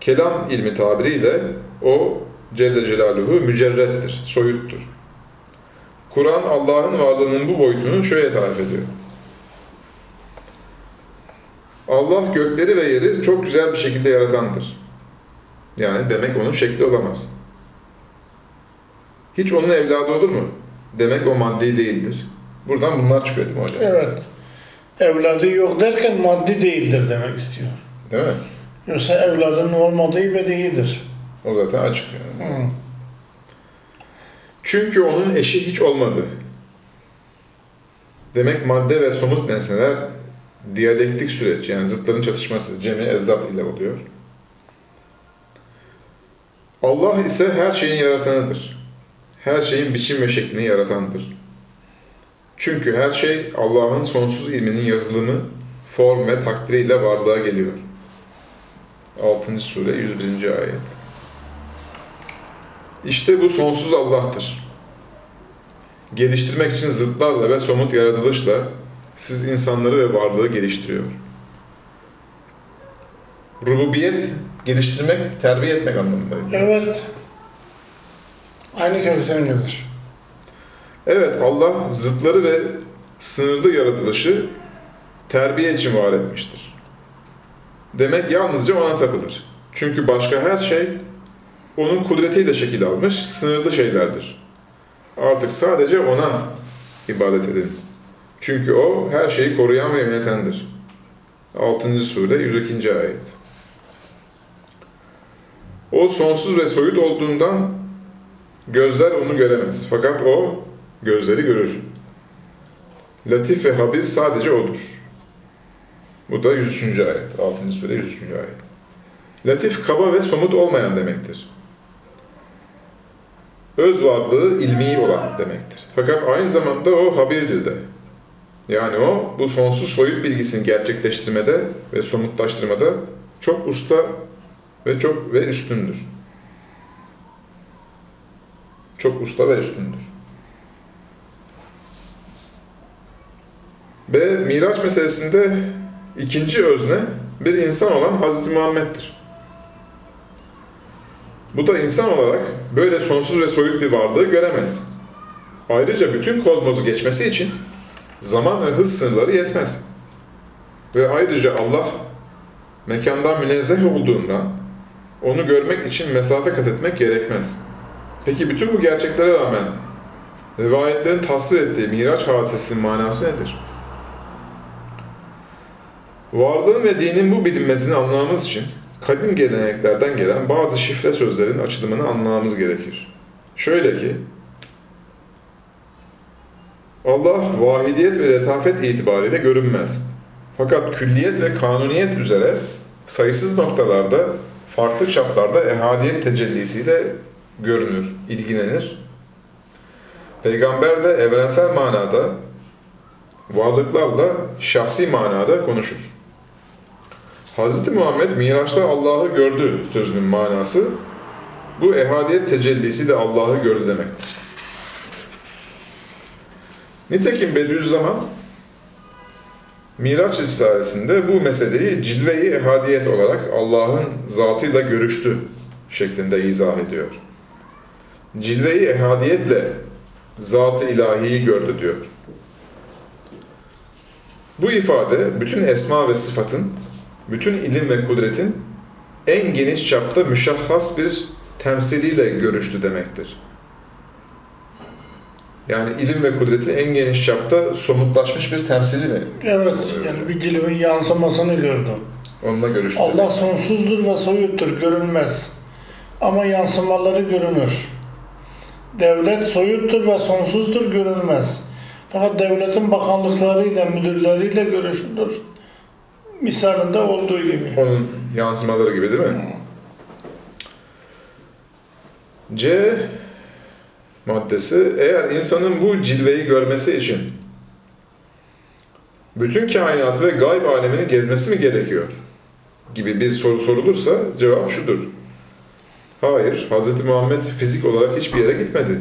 Kelam ilmi tabiriyle o Celle Celaluhu mücerrettir, soyuttur. Kur'an Allah'ın varlığının bu boyutunu şöyle tarif ediyor. Allah gökleri ve yeri çok güzel bir şekilde yaratandır. Yani demek onun şekli olamaz. Hiç onun evladı olur mu? Demek o maddi değildir. Buradan bunlar çıkıyor değil mi hocam? Evet. Evladı yok derken maddi değildir demek istiyor. Değil mi? Yoksa evladının olmadığı bedihidir. O zaten açık yani. Hı. Çünkü onun eşi hiç olmadı. Demek madde ve somut nesneler diyalektik süreç yani zıtların çatışması cemi ezzat ile oluyor. Allah ise her şeyin yaratanıdır. Her şeyin biçim ve şeklini yaratandır. Çünkü her şey Allah'ın sonsuz ilminin yazılımı, form ve takdiriyle varlığa geliyor. 6. sure 101. ayet. İşte bu sonsuz Allah'tır. Geliştirmek için zıtlarla ve somut yaratılışla siz insanları ve varlığı geliştiriyor. Rububiyet, geliştirmek, terbiye etmek anlamındaydı. Evet. Aynı kökten gelir. Evet, Allah zıtları ve sınırlı yaratılışı terbiye için var etmiştir. Demek yalnızca ona tapılır. Çünkü başka her şey onun kudretiyle şekil almış sınırlı şeylerdir. Artık sadece ona ibadet edin. Çünkü o her şeyi koruyan ve yönetendir. 6. sure 102. ayet. O sonsuz ve soyut olduğundan gözler onu göremez. Fakat o gözleri görür. Latif ve habir sadece odur. Bu da 103. ayet. 6. sure 103. ayet. Latif kaba ve somut olmayan demektir. Öz varlığı ilmi olan demektir. Fakat aynı zamanda o habirdir de. Yani o bu sonsuz soyut bilgisini gerçekleştirmede ve somutlaştırmada çok usta ve çok ve üstündür. Çok usta ve üstündür. Ve Miraç meselesinde ikinci özne bir insan olan Hazreti Muhammed'dir. Bu da insan olarak böyle sonsuz ve soyut bir varlığı göremez. Ayrıca bütün kozmosu geçmesi için zaman ve hız sınırları yetmez. Ve ayrıca Allah mekandan münezzeh olduğundan onu görmek için mesafe kat etmek gerekmez. Peki bütün bu gerçeklere rağmen rivayetlerin tasvir ettiği Miraç hadisesinin manası nedir? Varlığın ve dinin bu bilinmesini anlamamız için kadim geleneklerden gelen bazı şifre sözlerin açılımını anlamamız gerekir. Şöyle ki, Allah vahidiyet ve letafet itibariyle görünmez. Fakat külliyet ve kanuniyet üzere sayısız noktalarda, farklı çaplarda ehadiyet tecellisiyle görünür, ilgilenir. Peygamber de evrensel manada, varlıklarla şahsi manada konuşur. Hz. Muhammed Miraç'ta Allah'ı gördü sözünün manası, bu ehadiyet tecellisi de Allah'ı gördü demektir. Nitekim Bediüzzaman Miraç Risalesi'nde bu meseleyi cilve-i ehadiyet olarak Allah'ın zatıyla görüştü şeklinde izah ediyor. Cilve-i ehadiyetle zat-ı ilahiyi gördü diyor. Bu ifade bütün esma ve sıfatın, bütün ilim ve kudretin en geniş çapta müşahhas bir temsiliyle görüştü demektir. Yani ilim ve kudretin en geniş çapta somutlaşmış bir temsili mi? Evet. Yani bir cilvin yansımasını gördüm. Onunla görüştü. Allah sonsuzdur ve soyuttur, görünmez. Ama yansımaları görünür. Devlet soyuttur ve sonsuzdur, görünmez. Fakat devletin bakanlıklarıyla, müdürleriyle görüşülür. Misalinde olduğu gibi. Onun yansımaları gibi değil mi? C maddesi eğer insanın bu cilveyi görmesi için bütün kainatı ve gayb alemini gezmesi mi gerekiyor? gibi bir soru sorulursa cevap şudur. Hayır, Hz. Muhammed fizik olarak hiçbir yere gitmedi.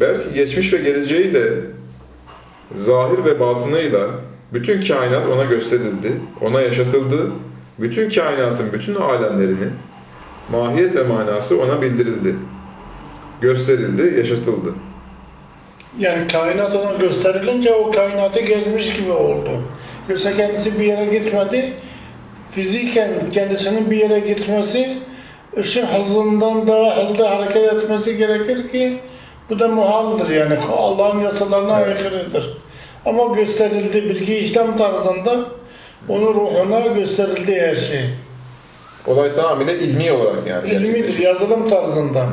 Belki geçmiş ve geleceğiyle, zahir ve batınıyla bütün kainat ona gösterildi, ona yaşatıldı. Bütün kainatın bütün alemlerini Mahiyet ve manası ona bildirildi. Gösterildi, yaşatıldı. Yani kainat ona gösterilince o kainatı gezmiş gibi oldu. Yoksa kendisi bir yere gitmedi. Fiziken kendisinin bir yere gitmesi ışık hızından daha hızlı hareket etmesi gerekir ki bu da muhaldır yani Allah'ın yasalarına Evet. aykırıdır. Ama gösterildi bilgi işlem tarzında onun ruhuna gösterildi her şey. Olay tamamıyla ilmi olarak yani. İlmidir, yazılım tarzında.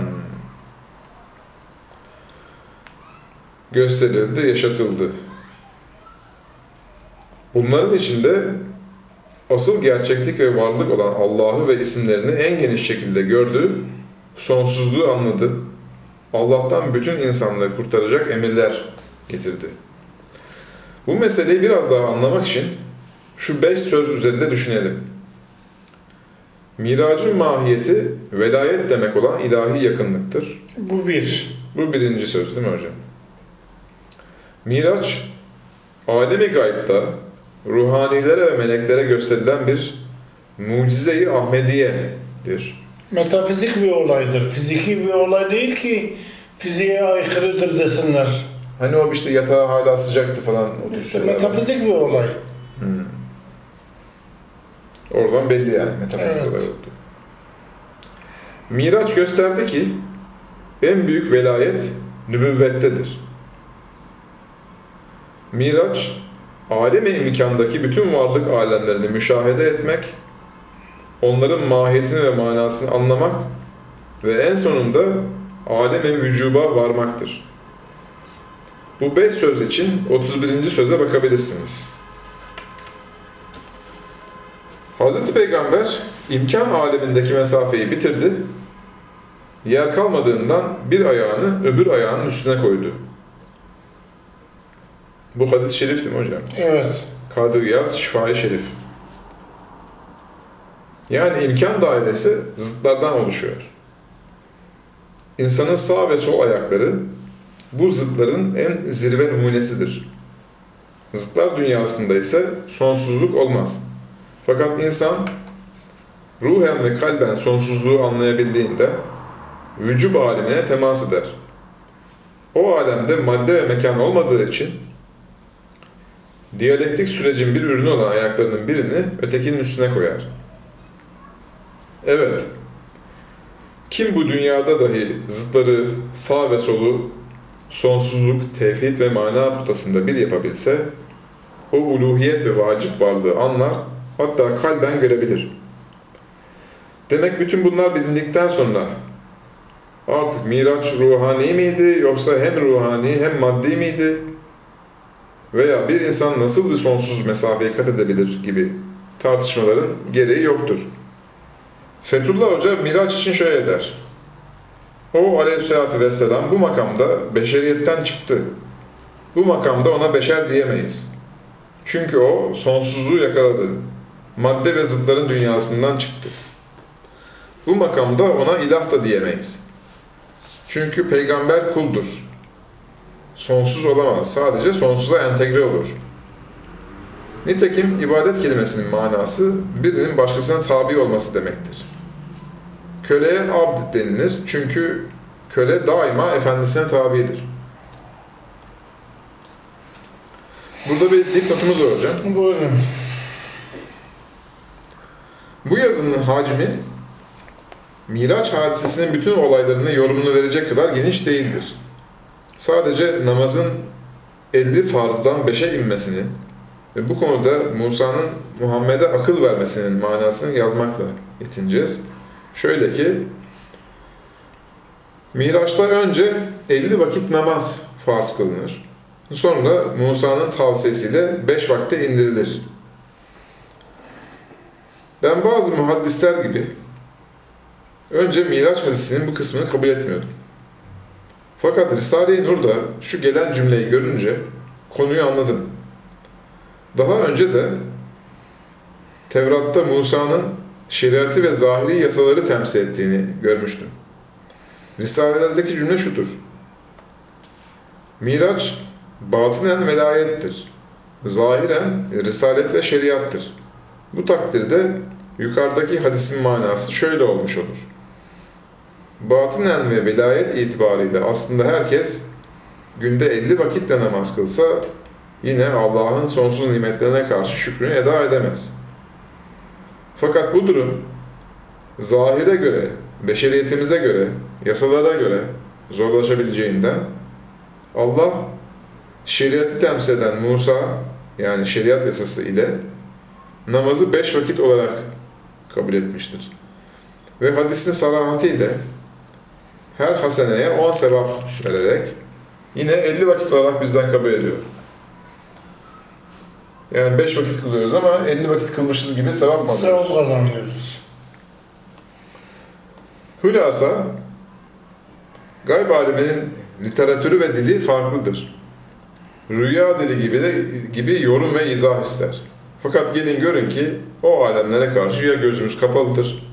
gösterildi, yaşatıldı. Bunların içinde asıl gerçeklik ve varlık olan Allah'ı ve isimlerini en geniş şekilde gördü, sonsuzluğu anladı. Allah'tan bütün insanlığı kurtaracak emirler getirdi. Bu meseleyi biraz daha anlamak için şu beş söz üzerinde düşünelim. Miracın mahiyeti velayet demek olan ilahi yakınlıktır. Bu bir. Bu birinci söz değil mi hocam? Miraç, alemi gaybda ruhanilere ve meleklere gösterilen bir mucize-i Ahmediye'dir. Metafizik bir olaydır. Fiziki bir olay değil ki fiziğe aykırıdır desinler. Hani o işte yatağı hala sıcaktı falan. o İşte metafizik bir olay. Oradan belli yani metafizik Evet. olay oldu. Miraç gösterdi ki en büyük velayet nübüvvettedir. Miraç, alemi imkandaki bütün varlık alemlerini müşahede etmek, onların mahiyetini ve manasını anlamak ve en sonunda aleme vücuba varmaktır. Bu beş söz için 31. söze bakabilirsiniz. Hazreti Peygamber imkan alemindeki mesafeyi bitirdi. Yer kalmadığından bir ayağını öbür ayağının üstüne koydu. Bu hadis-i şerif değil mi hocam? Evet. Kadir Yaz Şifa-i Şerif. Yani imkan dairesi zıtlardan oluşuyor. İnsanın sağ ve sol ayakları bu zıtların en zirve numunesidir. Zıtlar dünyasında ise sonsuzluk olmaz. Fakat insan ruhen ve kalben sonsuzluğu anlayabildiğinde vücub alemine temas eder. O alemde madde ve mekan olmadığı için diyalektik sürecin bir ürünü olan ayaklarının birini ötekinin üstüne koyar. Evet, kim bu dünyada dahi zıtları, sağ ve solu, sonsuzluk, tevhid ve mana putasında bir yapabilse, o uluhiyet ve vacip varlığı anlar, hatta kalben görebilir. Demek bütün bunlar bilindikten sonra artık Miraç ruhani miydi yoksa hem ruhani hem maddi miydi veya bir insan nasıl bir sonsuz mesafeyi kat edebilir gibi tartışmaların gereği yoktur. Fethullah Hoca Miraç için şöyle der. O aleyhissalatü vesselam bu makamda beşeriyetten çıktı. Bu makamda ona beşer diyemeyiz. Çünkü o sonsuzluğu yakaladı. Madde ve zıtların dünyasından çıktı. Bu makamda ona ilah da diyemeyiz. Çünkü peygamber kuldur. Sonsuz olamaz. Sadece sonsuza entegre olur. Nitekim ibadet kelimesinin manası birinin başkasına tabi olması demektir. Köleye abd denilir çünkü köle daima efendisine tabidir. Burada bir dipnotumuz var hocam. Buyurun. Bu yazının hacmi Miraç hadisesinin bütün olaylarını yorumunu verecek kadar geniş değildir. Sadece namazın 50 farzdan 5'e inmesini ve bu konuda Musa'nın Muhammed'e akıl vermesinin manasını yazmakla yetineceğiz. Şöyle ki, Miraç'ta önce 50 vakit namaz farz kılınır. Sonra Musa'nın tavsiyesiyle 5 vakte indirilir. Ben bazı muhaddisler gibi önce Miraç hadisinin bu kısmını kabul etmiyordum. Fakat Risale-i Nur'da şu gelen cümleyi görünce konuyu anladım. Daha önce de Tevrat'ta Musa'nın şeriatı ve zahiri yasaları temsil ettiğini görmüştüm. Risalelerdeki cümle şudur. Miraç batinen velayettir. Zahiren risalet ve şeriattır. Bu takdirde yukarıdaki hadisin manası şöyle olmuş olur. Batinen ve velayet itibariyle aslında herkes günde 50 vakit de namaz kılsa yine Allah'ın sonsuz nimetlerine karşı şükrünü eda edemez. Fakat bu durum zahire göre, beşeriyetimize göre, yasalara göre zorlaşabileceğinden Allah şeriatı temsil eden Musa yani şeriat yasası ile namazı beş vakit olarak kabul etmiştir. Ve hadisin sarahati ile her haseneye 10 sevap vererek yine 50 vakit olarak bizden kabul ediyor. Yani 5 vakit kılıyoruz ama 50 vakit kılmışız gibi sevap mı alıyoruz? Sevap kazanıyoruz. Hülasa, gayb aleminin literatürü ve dili farklıdır. Rüya dili gibi de gibi yorum ve izah ister. Fakat gelin görün ki o alemlere karşı ya gözümüz kapalıdır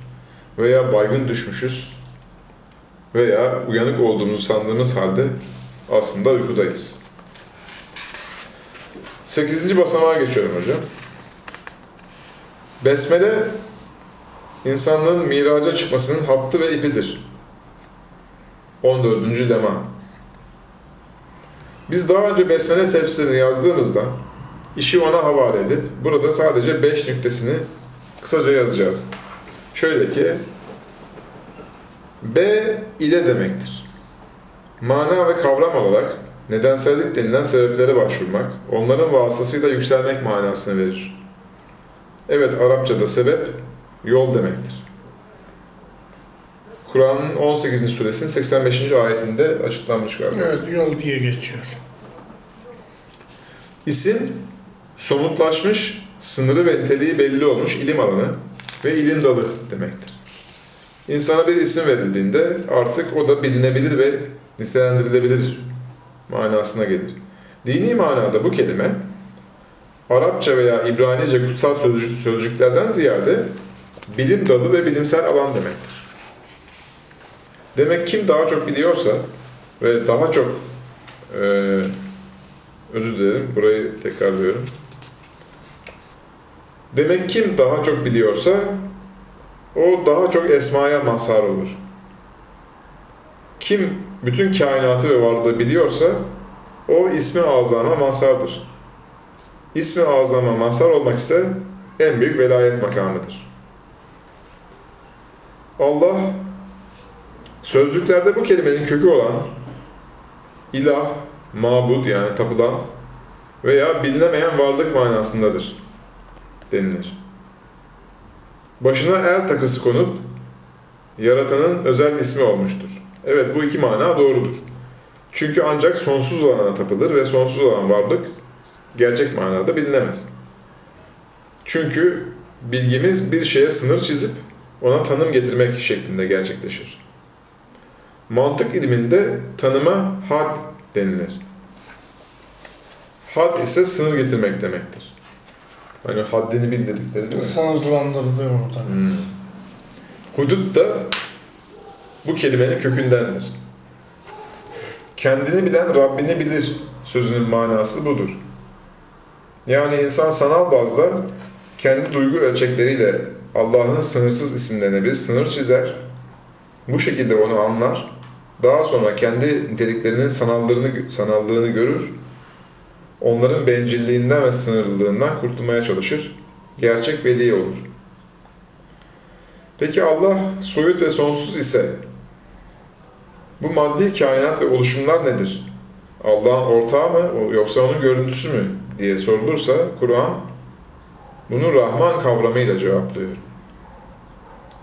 veya baygın düşmüşüz veya uyanık olduğumuzu sandığımız halde aslında uykudayız. Sekizinci basamağa geçiyorum hocam. Besmele insanlığın miraca çıkmasının hattı ve ipidir. 14. lema. Biz daha önce Besmele tefsirini yazdığımızda işi ona havale edip burada sadece 5 nüktesini kısaca yazacağız. Şöyle ki B ile demektir. Mana ve kavram olarak nedensellik denilen sebeplere başvurmak, onların vasıtasıyla yükselmek manasını verir. Evet, Arapçada sebep yol demektir. Kur'an'ın 18. suresinin 85. ayetinde açıklanmış galiba. Evet, yol diye geçiyor. İsim, somutlaşmış, sınırı ve niteliği belli olmuş ilim alanı ve ilim dalı demektir. İnsana bir isim verildiğinde artık o da bilinebilir ve nitelendirilebilir manasına gelir. Dini manada bu kelime, Arapça veya İbranice kutsal sözcük, sözcüklerden ziyade bilim dalı ve bilimsel alan demektir. Demek kim daha çok biliyorsa ve daha çok e, özür dilerim burayı tekrarlıyorum. Demek kim daha çok biliyorsa o daha çok esmaya mazhar olur. Kim bütün kainatı ve varlığı biliyorsa o ismi azama mazhardır. İsmi azama mazhar olmak ise en büyük velayet makamıdır. Allah sözlüklerde bu kelimenin kökü olan ilah, mabud yani tapılan veya bilinemeyen varlık manasındadır denilir. Başına el takısı konup yaratanın özel ismi olmuştur. Evet bu iki mana doğrudur. Çünkü ancak sonsuz olana tapılır ve sonsuz olan varlık gerçek manada bilinemez. Çünkü bilgimiz bir şeye sınır çizip ona tanım getirmek şeklinde gerçekleşir. Mantık ilminde tanıma had denilir. Had ise sınır getirmek demektir. Hani haddini bil dedikleri değil mi? Sınırlandırdığı orada. Hmm. Hudut da bu kelimenin kökündendir. Kendini bilen Rabbini bilir sözünün manası budur. Yani insan sanal bazda kendi duygu ölçekleriyle Allah'ın sınırsız isimlerine bir sınır çizer. Bu şekilde onu anlar. Daha sonra kendi niteliklerinin sanallığını, sanallığını görür. Onların bencilliğinden ve sınırlılığından kurtulmaya çalışır. Gerçek veli olur. Peki Allah soyut ve sonsuz ise bu maddi kainat ve oluşumlar nedir? Allah'ın ortağı mı yoksa onun görüntüsü mü diye sorulursa Kur'an bunu Rahman kavramıyla cevaplıyor.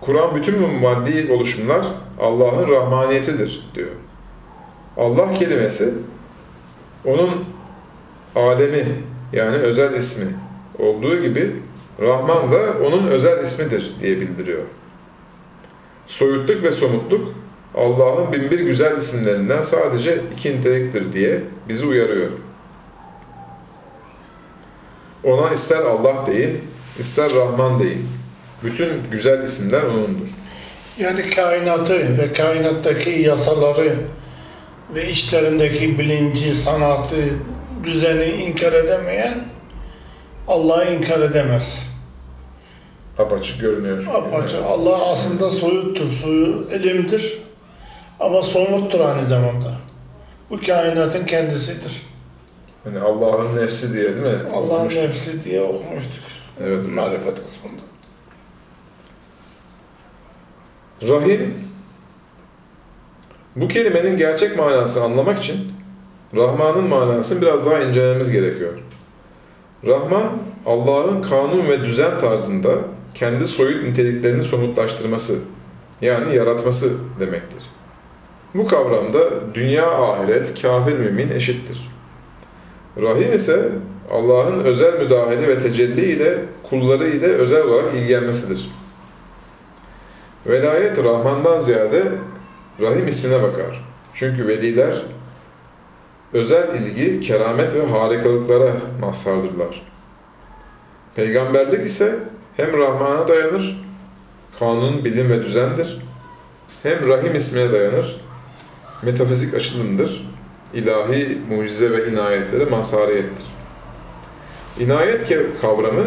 Kur'an bütün bu maddi oluşumlar Allah'ın rahmaniyetidir diyor. Allah kelimesi onun alemi yani özel ismi olduğu gibi Rahman da onun özel ismidir diye bildiriyor. Soyutluk ve somutluk Allah'ın binbir güzel isimlerinden sadece iki niteliktir diye bizi uyarıyor. Ona ister Allah deyin, ister Rahman deyin. Bütün güzel isimler O'nundur. Yani kainatı ve kainattaki yasaları ve içlerindeki bilinci, sanatı, düzeni inkar edemeyen Allah'ı inkar edemez. Apaçık görünüyor. Apaçık. Allah aslında soyuttur, suyu elimdir. Ama somuttur aynı zamanda. Bu kainatın kendisidir. Hani Allah'ın nefsi diye değil mi? Allah'ın Okumuştuk. nefsi diye okumuştuk. Evet. Marifet kısmında. Rahim, bu kelimenin gerçek manasını anlamak için Rahman'ın manasını biraz daha incelememiz gerekiyor. Rahman, Allah'ın kanun ve düzen tarzında kendi soyut niteliklerini somutlaştırması, yani yaratması demektir. Bu kavramda dünya ahiret, kafir mümin eşittir. Rahim ise Allah'ın özel müdahale ve tecelli ile kulları ile özel olarak ilgilenmesidir. Velayet Rahman'dan ziyade Rahim ismine bakar. Çünkü veliler özel ilgi, keramet ve harikalıklara mazhardırlar. Peygamberlik ise hem Rahman'a dayanır, kanun, bilim ve düzendir, hem Rahim ismine dayanır, metafizik açılımdır, ilahi mucize ve inayetlere mazhariyettir. İnayet kavramı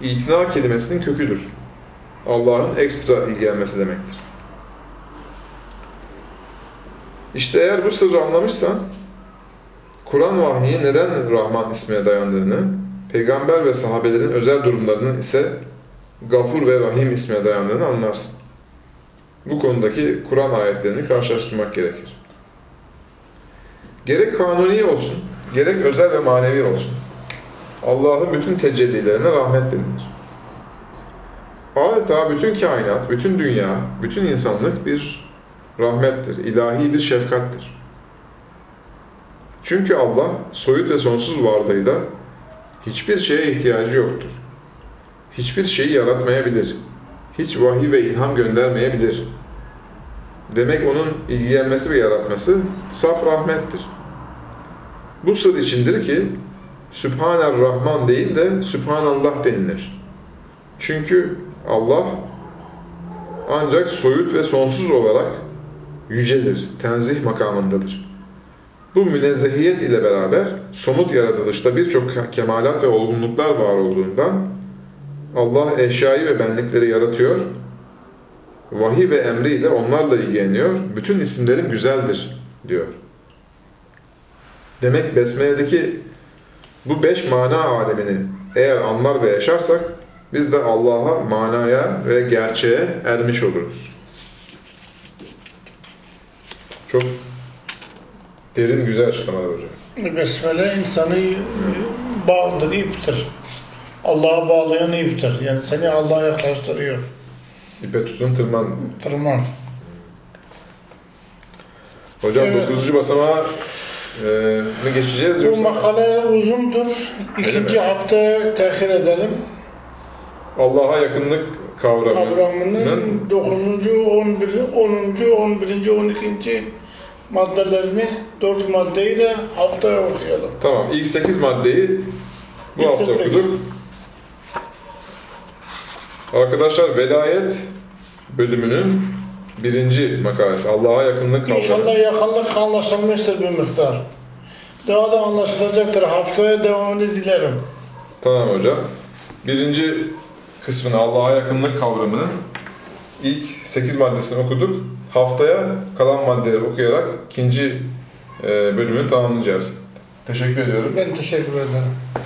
itina kelimesinin köküdür. Allah'ın ekstra ilgilenmesi demektir. İşte eğer bu sırrı anlamışsan, Kur'an vahyi neden Rahman ismine dayandığını, peygamber ve sahabelerin özel durumlarının ise Gafur ve Rahim ismine dayandığını anlarsın. Bu konudaki Kur'an ayetlerini karşılaştırmak gerekir. Gerek kanuni olsun, gerek özel ve manevi olsun. Allah'ın bütün tecellilerine rahmet denilir. Adeta bütün kainat, bütün dünya, bütün insanlık bir rahmettir, ilahi bir şefkattir. Çünkü Allah soyut ve sonsuz varlığıyla hiçbir şeye ihtiyacı yoktur. Hiçbir şeyi yaratmayabilir. Hiç vahiy ve ilham göndermeyebilir. Demek onun ilgilenmesi ve yaratması saf rahmettir. Bu sır içindir ki Sübhaner Rahman değil de Sübhanallah denilir. Çünkü Allah ancak soyut ve sonsuz olarak yücedir, tenzih makamındadır. Bu münezzehiyet ile beraber somut yaratılışta birçok kemalat ve olgunluklar var olduğundan Allah eşyayı ve benlikleri yaratıyor, vahiy ve emriyle onlarla ilgileniyor, bütün isimlerim güzeldir diyor. Demek Besmele'deki bu beş mana alemini eğer anlar ve yaşarsak biz de Allah'a, manaya ve gerçeğe ermiş oluruz. Çok derin, güzel açıklamalar hocam. Besmele insanı e, bağdır, iptir. Allah'a bağlayan iptir. Yani seni Allah'a yaklaştırıyor. İpe tutun tırman. Tırman. Hocam Evet. 9. basamağa e, mı geçeceğiz Bu yoksa? makale uzundur. İkinci mi? hafta tehir edelim. Allah'a yakınlık kavramı. Kavramının 9. 11. 10. 11. 12. maddelerini, 4 maddeyi de haftaya okuyalım. Tamam, ilk 8 maddeyi bu hafta Bitirdik. okuduk. Arkadaşlar velayet bölümünün birinci makalesi. Allah'a yakınlık kavramı. İnşallah yakınlık anlaşılmıştır bir miktar. Daha da anlaşılacaktır. Haftaya devamını dilerim. Tamam hocam. Birinci kısmını Allah'a yakınlık kavramının ilk 8 maddesini okuduk. Haftaya kalan maddeleri okuyarak ikinci e, bölümünü tamamlayacağız. Teşekkür ediyorum. Ben teşekkür ederim.